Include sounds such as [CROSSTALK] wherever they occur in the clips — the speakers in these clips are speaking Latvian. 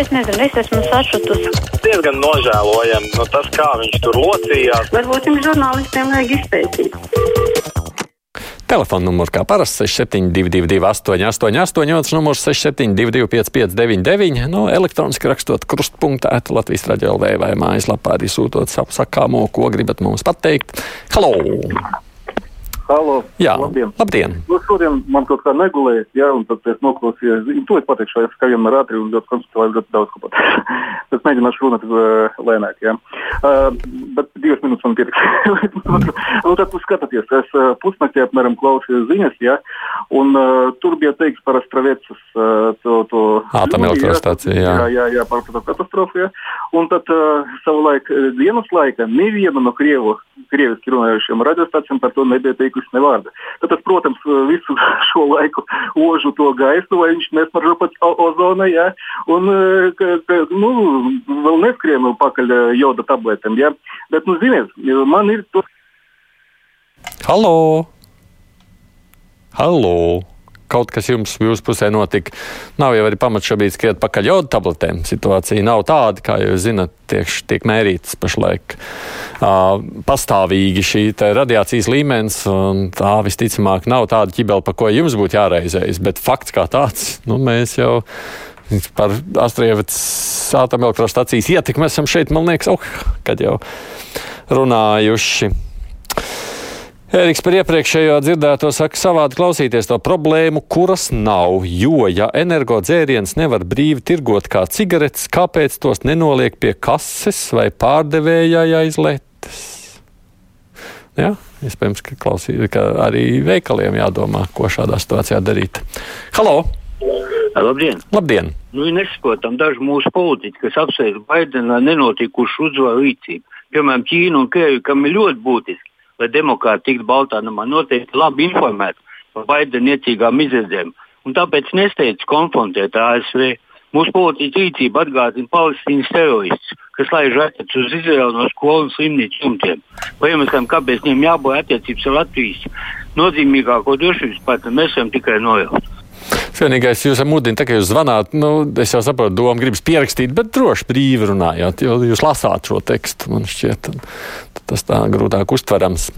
es nezinu, es esmu sašutusi. Diezgan nožēlojami nu, tas, kā viņš tur locījās. Varbūt jums žurnālistiem vajag izpētīt. Telefona numurs kā parasti 6722, 888, otrs numurs 6722, 559, no elektroniski rakstot krustpunktā, Latvijas raidījā LV vai mājaslapā arī sūtot savu sakāmo, ko gribat mums pateikt. Halo! Halo, Jā, labdien! labdien. Nu, šodien man kaut kā negulēja, jā, un tad es noklausījos. To es pateikšu, es kā vienmēr ātri un ļoti konstruktīvi ļoti daudz ko pateikt. [LAUGHS] es mēģināšu runāt uh, lēnāk, jā. Uh, bet divas minūtes man pietiks. [LAUGHS] un tad jūs skatāties, es uh, pusnaktī apmēram klausījos ziņas, jā, un uh, tur bija teikts par Astravecas uh, to, to Atomelektrostāciju, jā. jā, jā, jā, par to katastrofu, jā. Un tad uh, savulaik uh, dienas laika neviena no Krievu, krieviski runājušiem radiostacijām par to nebija teikusi ne vārda. Tad, tas, protams, visu [LAUGHS] šo laiku ožu to gaisu, vai viņš nesmaržo pat ozona, jā, un eh, ka, ka, nu, vēl neskrienu pakaļ eh, joda tabletēm, jā. Bet, nu, ziniet, man ir to. Halo! Halo! Kaut kas jums jūsu pusē notika. Nav jau arī pamats šobrīd skriet pakaļ jodu tabletēm. Situācija nav tāda, kā jūs zinat, tiek, tiek mērītas pašlaik uh, pastāvīgi šī radiācijas līmenis, un tā visticamāk nav tāda ķibela, pa ko jums būtu jāreizējas. Bet fakts kā tāds, nu mēs jau par Astrievas atomelektrostacijas ietekmi esam šeit, man liekas, oh, kad jau runājuši. Eriks par iepriekšējo dzirdēto saka, savādi klausīties to problēmu, kuras nav. Jo, ja energodzēriens nevar brīvi tirgot kā cigaretes, kāpēc tos nenoliek pie kases vai pārdevējai aiz letes? Jā, iespējams, ka, klausī, ka arī veikaliem jādomā, ko šādā situācijā darīt. Halo! Labdien! Labdien! Nu, nesaprotam daži mūsu politiķi, kas apsveic Baidenu ar nenotikušu uzvaru rīcību. Piemēram, Ķīna un Krievija, kam ir ļoti būtiski, lai demokrāti tiktu Baltānamā noteikti labi informēti par Baidenu iecīgām izredzēm. Un tāpēc nesteidz konfrontēt ASV. Mūsu politiķa rīcība atgādina Palestīnas teroristus, kas laiž raķetes uz Izraelu no skolu un slimnīcu jumtiem. Par iemesliem, kāpēc viņiem jābūt attiecības ar Latvijas nozīmīgāko drošības partneri, mēs varam tikai nojaust. Vienīgais, jūs mudināt, tā kā jūs zvanāt, nu, es jau saprotu, doma gribas pierakstīt, bet droši brīvi runājot, jo jūs lasāt šo tekstu, man šķiet, tas tā grūtāk uztverams.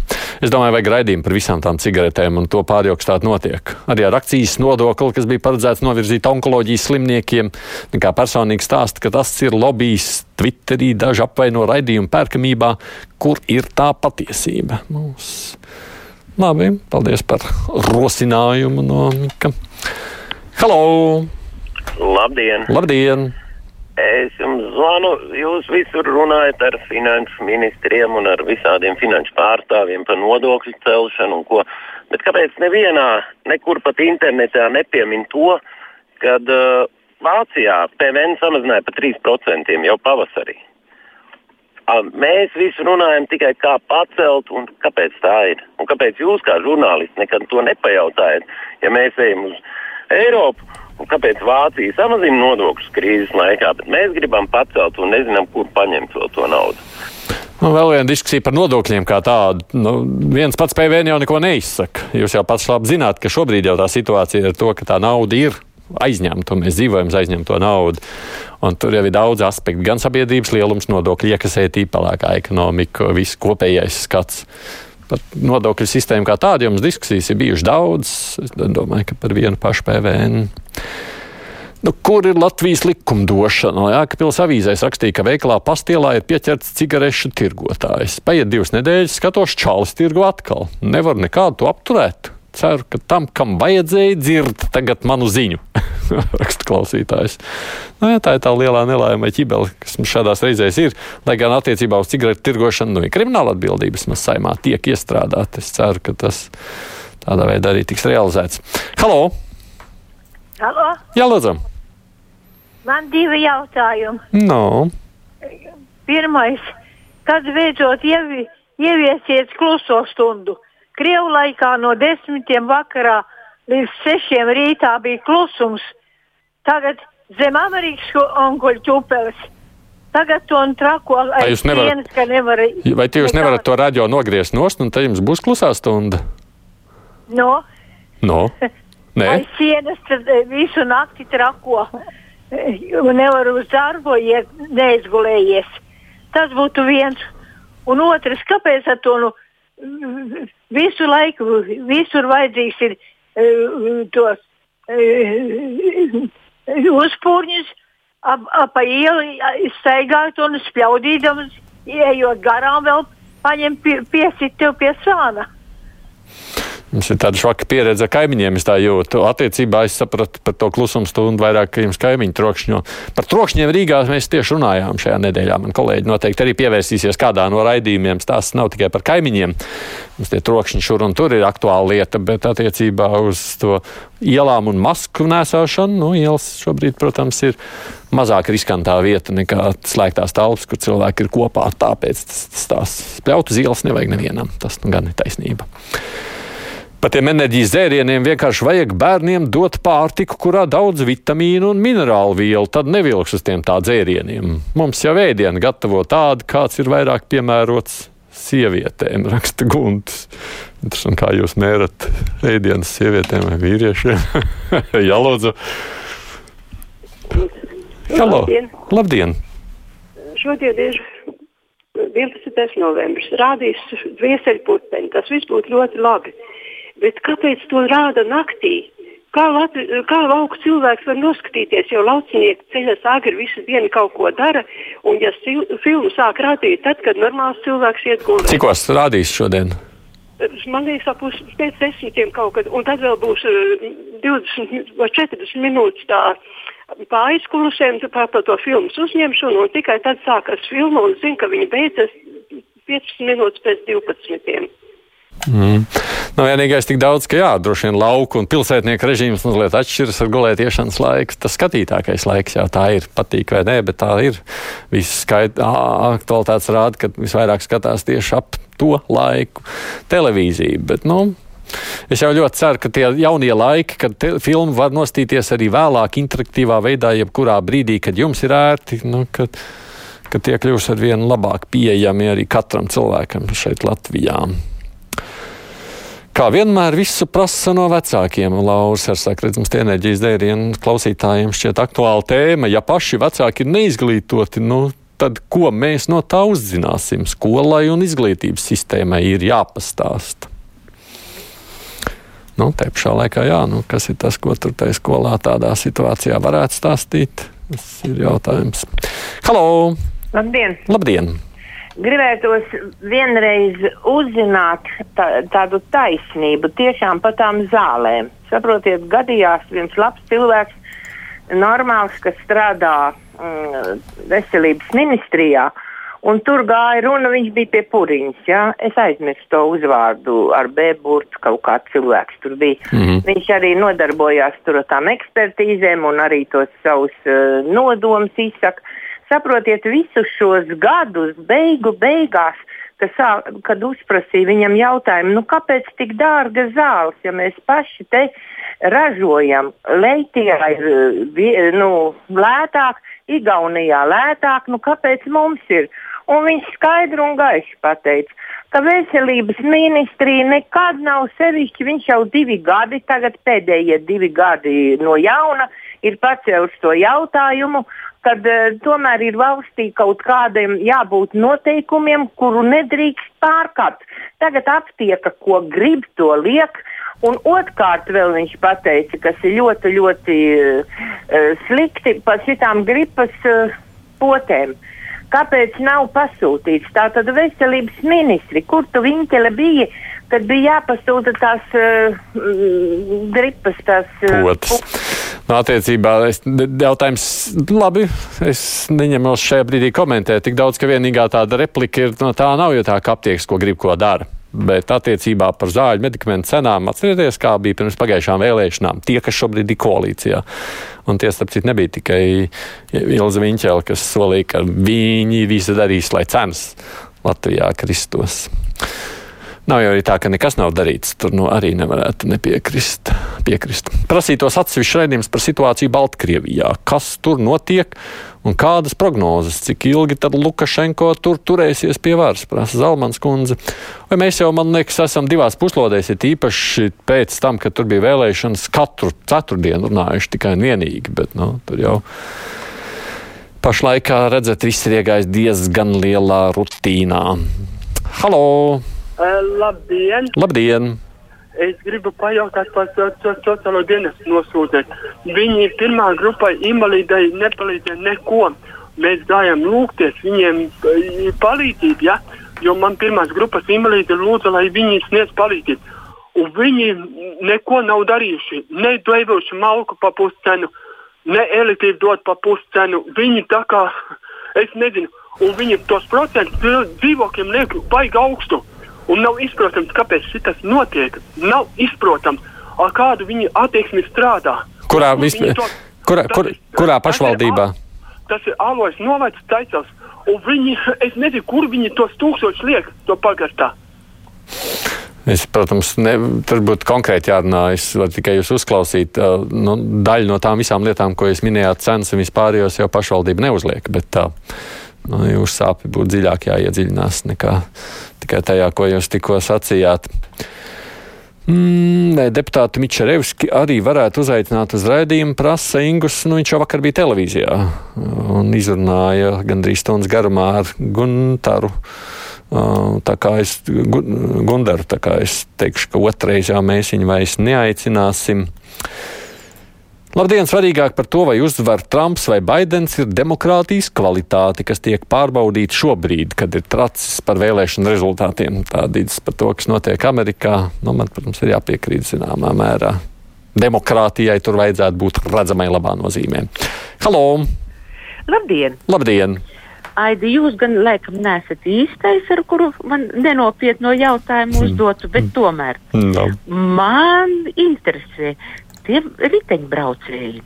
Es domāju, vajag raidījumu par visām tām cigaretēm, un to pārjokstāt notiek. Arī ar akcijas nodokli, kas bija paredzēts novirzīt onkoloģijas slimniekiem, nekā personīgi stāsta, ka tas ir lobbyis Twitterī, daži apvaino raidījumu pērkamībā, kur ir tā patiesība. Mums. Labi, paldies par rosinājumu no Mika. Halo! Labdien! Labdien! Es jums zvanu, jūs visur runājat ar finanšu ministriem un ar visādiem finanšu pārstāvjiem par nodokļu celšanu un ko. Bet kāpēc nevienā, nekur pat internetā nepiemin to, kad uh, Vācijā PVN samazināja par 3% jau pavasarī? Mēs visi runājam tikai kā pacelt un kāpēc tā ir. Un kāpēc jūs kā žurnālisti nekad to nepajautājat, ja mēs ejam uz Eiropu? Un kāpēc Vācija samazina nodokļus krīzes laikā, bet mēs gribam pacelt un nezinām, kur paņemt vēl to naudu? Nu, vēl viena diskusija par nodokļiem kā tādu. Nu, viens pats PVN jau neko neizsaka. Jūs jau pats labi zināt, ka šobrīd jau tā situācija ir to, ka tā nauda ir aizņemta, un mēs dzīvojam uz aizņemto naudu. Un tur jau ir daudz aspektu, gan sabiedrības lielums, nodokļu iekasētība, pelēkā ekonomika, viss kopējais skats. Par nodokļu sistēmu kā tādu jums diskusijas ir bijušas daudz. Es domāju, ka par vienu pašu PVN. Nu, kur ir Latvijas likumdošana? Jā, ka pilsētas avīzēs rakstīja, ka veikalā pastielā ir pieķerts cigarešu tirgotājs. Paiet divas nedēļas, skatos, čālis tirgo atkal. Nevar nekādu to apturēt. Ceru, ka tam, kam vajadzēja dzird tagad manu ziņu, [LAUGHS] raksta klausītājs. Nu, jā, tā ir tā lielā nelaime ķibele, kas mums šādās reizēs ir. Lai gan attiecībā uz cigaretu tirgošanu, nu, ir krimināla atbildības mēs saimā tiek iestrādāt. Es ceru, ka tas tādā veidā arī tiks realizēts. Halo! Halo, Jā, lūdzu! man divi jautājumi. No. Pirmais, kad beidzot ievi, ieviesiet kluso stundu? Krievu laikā no desmitiem vakarā līdz sešiem rītā bija klusums. Tagad zem Amerikas onkuļu ķupeles. Tagad to trako nevarat- dienas, ka nevar. Vai jūs nevarat to radio nogriezt nost, un tad jums būs klusā stunda? No, No. [LAUGHS] Nē, aiz sienas eh, visu nakti trako. nevar uz darbu iet, neizgulējies. Tas būtu viens. Un otrs, kāpēc ar to nu, visu laiku, visur vajadzīgs ir uh, tos uh, uzpūrņus ap, ap ielu staigāt un spļaudīdams, ejot garām vēl paņem pie, piesit tev pie sāna. Jums ir tāda švaka pieredze ar kaimiņiem, es tā jūtu. Attiecībā es sapratu par to klusuma stundu vairāk, ka jums kaimiņi trokšņo. Par trokšņiem Rīgā mēs tieši runājām šajā nedēļā. Man kolēģi noteikti arī pievērsīsies kādā no raidījumiem. Tas nav tikai par kaimiņiem. Mums tie trokšņi šur un tur ir aktuāla lieta, bet attiecībā uz to ielām un masku nesāšanu, nu, ielas šobrīd, protams, ir mazāk riskantā vieta nekā slēgtās telpas, kur cilvēki ir kopā. Tāpēc tas, tas tās spļaut uz ielas nevajag nevienam. Tas nu, gan ir taisnība. Par tiem enerģijas dzērieniem vienkārši vajag bērniem dot pārtiku, kurā daudz vitamīnu un minerālu vielu. Tad nevilks uz tiem tā dzērieniem. Mums jau ēdienu gatavo tādu, kāds ir vairāk piemērots sievietēm, [LAUGHS] raksta Gunts. Interesanti, kā jūs mērat ēdienas sievietēm vai vīriešiem? [LAUGHS] Jā, lūdzu. Halo. Labdien. Labdien! Šodien ir 11. novembris. Rādīs vieseļputeņi. Tas viss būtu ļoti labi. Bet kāpēc to rāda naktī? Kā, Latvi, kā lauku cilvēks var noskatīties, jo laucinieki ceļas agri visu dienu kaut ko dara, un ja sil, filmu sāk rādīt, tad, kad normāls cilvēks iet gulēt. Cikos rādīs šodien? Man liekas, ap pus pēc desmitiem kaut kad, un tad vēl būs uh, 20 vai 40 minūtes tā pārizkulusēm par to filmas uzņemšanu, un tikai tad sākas filma, un zinu, ka viņi beidzas 15 minūtes pēc 12. Mm. Nu, vienīgais tik daudz, ka jā, droši vien lauku un pilsētnieku režīms mazliet atšķiras ar gulētiešanas laiku. Tas skatītākais laiks, jā, tā ir. Patīk vai nē, bet tā ir. Viss aktualitātes rāda, ka visvairāk skatās tieši ap to laiku televīziju. Bet, nu, Es jau ļoti ceru, ka tie jaunie laiki, kad filmu var nostīties arī vēlāk, interaktīvā veidā, jebkurā brīdī, kad jums ir ērti, nu, kad, kad tie kļūs ar vien labāk pieejami arī katram cilvēkam šeit Latvijā. Kā vienmēr visu prasa no vecākiem. Lauris ar saka, redzams, tie enerģijas dērienu klausītājiem šķiet aktuāla tēma. Ja paši vecāki ir neizglītoti, nu, tad ko mēs no tā uzzināsim? Skolai un izglītības sistēmai ir jāpastāsta. Nu, te pašā laikā, jā, nu, kas ir tas, ko tur tajā skolā tādā situācijā varētu stāstīt? Tas ir jautājums. Halo! Labdien! Labdien! Gribētos vienreiz uzzināt tā, tādu taisnību tiešām par tām zālēm. Saprotiet, gadījās viens labs cilvēks, normāls, kas strādā mm, veselības ministrijā. Un tur gāja runa, viņš bija pie puriņas. Ja? Es aizmirsu to uzvārdu ar B-burtu, kaut kāds cilvēks tur bija. Mm -hmm. Viņš arī nodarbojās tur ar tām ekspertīzēm un arī tos savus uh, nodomus izsaka saprotiet, visus šos gadus, beigu beigās, ka sā, kad uzprasīja viņam jautājumu, nu, kāpēc tik dārga zāles, ja mēs paši te ražojam, Leitijā ir nu, lētāk, Igaunijā lētāk, nu kāpēc mums ir? Un viņš skaidri un gaiši pateica, ka veselības ministrija nekad nav sevišķi, viņš jau divi gadi, tagad pēdējie divi gadi no jauna ir pacēlis to jautājumu, kad uh, tomēr ir valstī kaut kādiem jābūt noteikumiem, kuru nedrīkst pārkāpt. Tagad aptieka, ko grib, to liek. Un otrkārt, viņš teica, kas ir ļoti, ļoti uh, slikti par šitām gripas uh, potēm. Kāpēc nav pasūtīts? Tātad veselības ministri, kur tu viņķele bija, kad bija jāpasūta tās uh, gripas, tās uh, potes. Nu, attiecībā es, jautājums, labi, es neņemos šajā brīdī komentēt tik daudz, ka vienīgā tāda replika ir, no tā nav, jo tā kā aptieks, ko grib, ko dara. Bet attiecībā par zāļu medikamentu cenām atcerieties, kā bija pirms pagājušām vēlēšanām. Tie, kas šobrīd ir koalīcijā. Un tie, starp citu, nebija tikai Ilza Viņķēla, kas solīja, ka viņi visi darīs, lai cenas Latvijā kristos. Nav jau arī tā, ka nekas nav darīts. Tur nu, arī nevarētu nepiekrist. Piekrist. Prasītos atsevišķi raidījums par situāciju Baltkrievijā. Kas tur notiek un kādas prognozes? Cik ilgi tad Lukašenko tur turēsies pie varas, prasa Zalmans kundze. Vai mēs jau, man liekas, esam divās puslodēs, ir īpaši pēc tam, kad tur bija vēlēšanas, katru ceturtdienu runājuši tikai un vienīgi, bet nu, tur jau. Pašlaik, redzat, viss ir iegājis diezgan lielā rutīnā. Halo! Uh, labdien! Labdien! Es gribu pajautāt par to sociālo dienestu nosūtēt. Viņi pirmā grupai invalīdai nepalīdzēja neko. Mēs gājām lūgties viņiem palīdzību, ja? jo man pirmās grupas invalīdi lūdza, lai viņi sniedz palīdzību. Un viņi neko nav darījuši. Ne devuši malku pa puscenu, ne elektrību dot pa puscenu. Viņi tā kā, [LAUGHS] es nezinu, un viņi tos procentus dzīvokļiem liek baigi augstu. Un nav izprotams, kāpēc tas notiek. Nav izprotams, ar kādu viņa attieksmi strādā. Kurā, visp... to, kurā, kur, ir, kurā pašvaldībā? Tas ir Alojas novacs Taicels. Un viņi, es nezinu, kur viņi tos tūkstošus liek, to pagarstā. Es, protams, ne, tur būtu konkrēti jārunā. Es varu tikai jūs uzklausīt. Uh, nu, daļu no tām visām lietām, ko jūs minējāt, cenas un vispārējos jau pašvaldība neuzliek. Bet nu, jūsu sāpes būtu dziļāk jāiedziļinās nekā tikai tajā, ko jūs tikko sacījāt. Mm, deputāti Mičerevski arī varētu uzaicināt uz raidījumu, prasa Ingus. Nu, viņš jau vakar bija televīzijā un izrunāja gandrīz stundas garumā ar Guntaru. Tā kā es, Gundaru, tā kā es teikšu, ka otrreiz jau mēs viņu vairs neaicināsim. Labdien! Svarīgāk par to, vai uzvar Trumps vai Baidens, ir demokrātijas kvalitāte, kas tiek pārbaudīta šobrīd, kad ir tracis par vēlēšanu rezultātiem. Tādītas par to, kas notiek Amerikā, nu, man, protams, ir jāpiekrīt zināmā mērā. Demokrātijai tur vajadzētu būt redzamai labā nozīmē. Halo! Labdien! Labdien. Aidi, jūs gan laikam nesat īstais, ar kuru man nenopietno jautājumu uzdotu, bet tomēr no. man interesē, tie riteņbraucēji.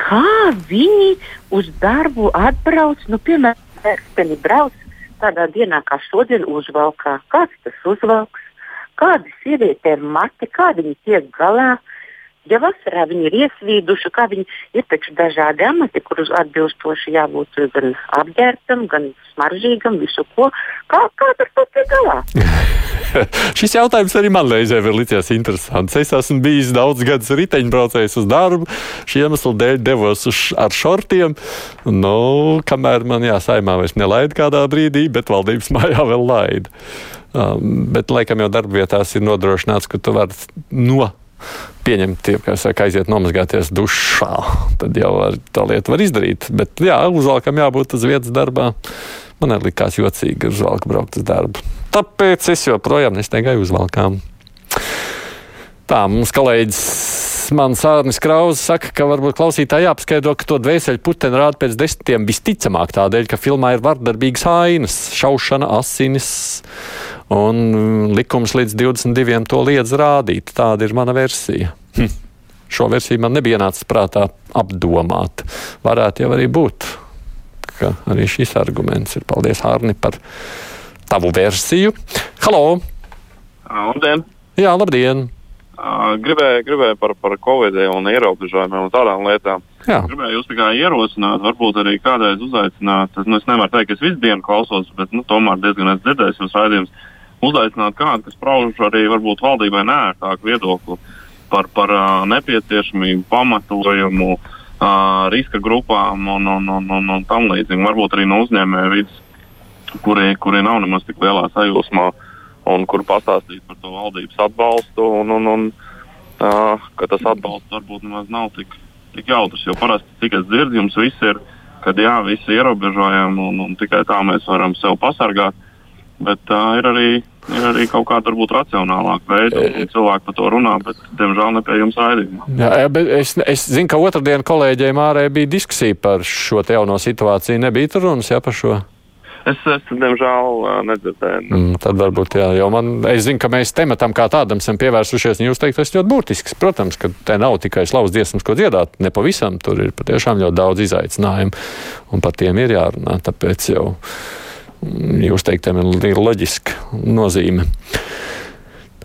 Kā viņi uz darbu atbrauc, nu, piemēram, pērksteni brauc tādā dienā kā šodien uzvalkā. Kāds tas uzvalks, kādi sieviete ir mati, kā viņi tiek galā. Ja vasarā viņi ir iesvīduši, kā viņi ir taču dažādi amati, kurus atbilstoši jābūt gan apģērbtam, gan smaržīgam, visu ko. Kā, kā ar to tiek galā? [LAUGHS] Šis jautājums arī man reizē ir licies interesants. Es esmu bijis daudz gadus riteņbraucējs uz darbu, šī iemesla dēļ devos uz, ar šortiem. Nu, kamēr man jāsaimā vairs nelaida kādā brīdī, bet valdības [LAUGHS] mājā vēl laida. Um, bet laikam jau darbvietās ir nodrošināts, ka tu vari no pieņemt, kā saka, aiziet nomazgāties dušā. [LAUGHS] Tad jau var, tā lieta var izdarīt. Bet jā, uzvalkam jābūt uz vietas darbā. Man arī likās jocīgi ar uzvalku braukt uz darbu. Tāpēc es joprojām nestaigāju uzvalkām. Tā, mums kolēģis mans Sārnis Krauss saka, ka varbūt klausītāji jāpaskaidro, ka to dvēseli puteni rāda pēc desmitiem visticamāk tādēļ, ka filmā ir vardarbīgas ainas, šaušana, asinis un likums līdz 22 to liedz rādīt. Tāda ir mana versija. Hm. Šo versiju man nebija nācis prātā apdomāt. Varētu jau arī būt, ka arī šis arguments ir. Paldies, Hārni, par tavu versiju. Halo! Labdien! Jā, labdien! Gribēju, gribēju par, par Covid un ierobežojumiem un tādām lietām. Jā. Gribēju jūs tikai ierosināt, varbūt arī kādreiz uzaicināt. Nu, es nevaru teikt, ka es visu dienu klausos, bet nu, tomēr diezgan esmu dzirdējis jūs raidījumus. Uzaicināt kādu, kas pauž arī varbūt valdībai nērtāku viedokli par, par uh, nepieciešamību, pamatojumu, uh, riska grupām un, un, un, un, un tam līdzīgi. Varbūt arī no uzņēmēju vidas, kuri, kuri nav nemaz tik lielā sajūsmā. Uh, un kur pastāstīt par to valdības atbalstu. Un, un, un, uh, ka tas atbalsts varbūt nemaz nav tik, tik jautrs. Jo parasti, cik es dzirdu, jums viss ir, kad jā, visi ierobežojumi un, un tikai tā mēs varam sevi pasargāt. Bet uh, ir, arī, ir arī kaut kāda varbūt racionālāka veida, un cilvēki par to runā, bet, diemžēl, ne pie jums raidījumā. Jā, bet es, es zinu, ka otrdien kolēģiem ārē bija diskusija par šo jauno situāciju. Nebija tur runas jā, par šo? Es, es diemžēl, nedzirdēju. Mm, tad varbūt, jā, jo man, es zinu, ka mēs tematam kā tādam esam pievērsušies, un jūs teikt, tas ļoti būtisks. Protams, ka te nav tikai slavas dziesmas, ko dziedāt, ne pavisam, tur ir patiešām ļoti daudz izaicinājumu, un par tiem ir jārunā, tāpēc jau mm, jūs teiktiem ir loģiska nozīme.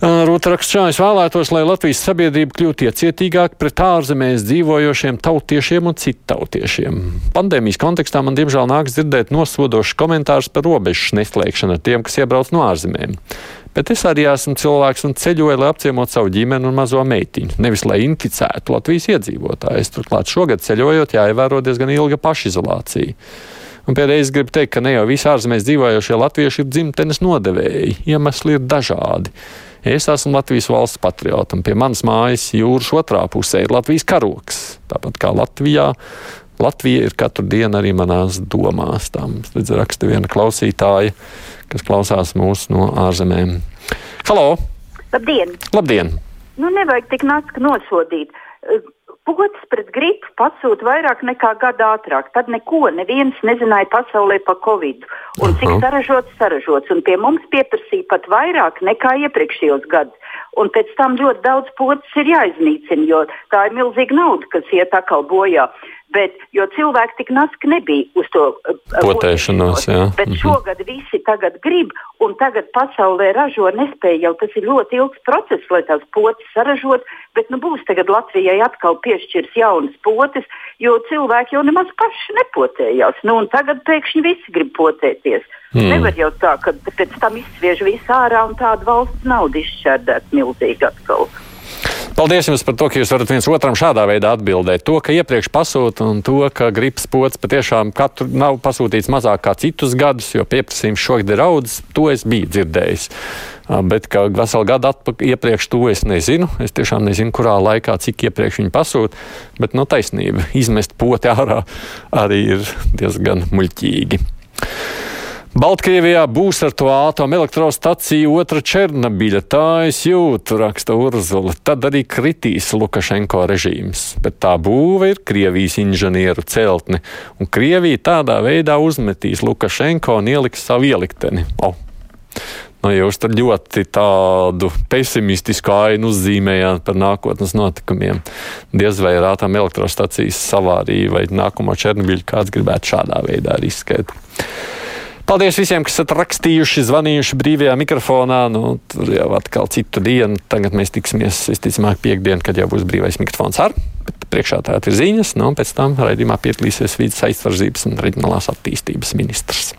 Rūta rakstā, es vēlētos, lai Latvijas sabiedrība kļūtu iecietīgāka pret ārzemēs dzīvojošiem tautiešiem un cittautiešiem. Pandēmijas kontekstā man diemžēl nāks dzirdēt nosodošs komentārs par robežu neslēgšanu ar tiem, kas iebrauc no ārzemēm. Bet es arī esmu cilvēks un ceļoju, lai apciemotu savu ģimeni un mazo meitiņu, nevis lai inficētu Latvijas iedzīvotājus. Turklāt šogad ceļojot, jāievēro diezgan ilga pašizolācija. Un pēdējais gribu teikt, ka ne jau visi ārzemēs dzīvojošie latvieši ir dzimtenes nodevēji. Iemesli ir dažādi. Es esmu Latvijas valsts patriots, un pie manas mājas jūras otrā pusē ir Latvijas karoks. Tāpat kā Latvijā, Latvija ir katru dienu arī manās domās. Tā mums raksta viena klausītāja, kas klausās mūs no ārzemēm. Halo! Labdien! Labdien! Nu, nevajag tik naski nosodīt pocis pret gripu pasūta vairāk nekā gadu ātrāk. Tad neko neviens nezināja pasaulē par covid. Un cik saražots, saražots. Un pie mums pieprasīja pat vairāk nekā iepriekšējos gados. Un pēc tam ļoti daudz pocis ir jāiznīcina, jo tā ir milzīga nauda, kas iet atkal bojā. Bet, jo cilvēki tik naski nebija uz to uh, potēšanos. Bet mm -hmm. šogad visi tagad grib, un tagad pasaulē ražo nespēja. Jau tas ir ļoti ilgs process, lai tās potes saražot. Bet nu, būs tagad Latvijai atkal piešķirs jaunas potes, jo cilvēki jau nemaz paši nepotējās. Nu, tagad pēkšņi visi grib potēties. Hmm. Nevar jau tā, ka pēc tam izsviež visu ārā un tādu valsts naudu izšķērdēt milzīgi atkal. Paldies jums par to, ka jūs varat viens otram šādā veidā atbildēt. To, ka iepriekš pasūta un to, ka gripas pots patiešām katru nav pasūtīts mazāk kā citus gadus, jo pieprasījums šogad ir audzis, to es biju dzirdējis. Bet kā veselu gadu atpakaļ, iepriekš to es nezinu. Es tiešām nezinu, kurā laikā, cik iepriekš viņi pasūta. Bet no nu, taisnība izmest poti ārā arī ir diezgan muļķīgi. Baltkrievijā būs ar to atomelektrostaciju otra Černobiļa. Tā es jūtu, raksta Urzula. Tad arī kritīs Lukašenko režīms. Bet tā būve ir Krievijas inženieru celtne, un Krievija tādā veidā uzmetīs Lukašenko un ieliks savu ielikteni. Oh. Nu, jūs tur ļoti tādu pesimistisku ainu uzzīmējāt par nākotnes notikumiem. Diez vai ir atomelektrostacijas savārija vai nākamo Černobiļu kāds gribētu šādā veidā riskēt. Paldies visiem, kas esat rakstījuši, zvanījuši brīvajā mikrofonā. Nu, tur jau atkal citu dienu. Tagad mēs tiksimies, visticamāk, piekdienu, kad jau būs brīvais mikrofons ar. Bet priekšā tā ir ziņas, nu, un pēc tam raidījumā piedalīsies vidas aizsardzības un reģionālās attīstības ministrs.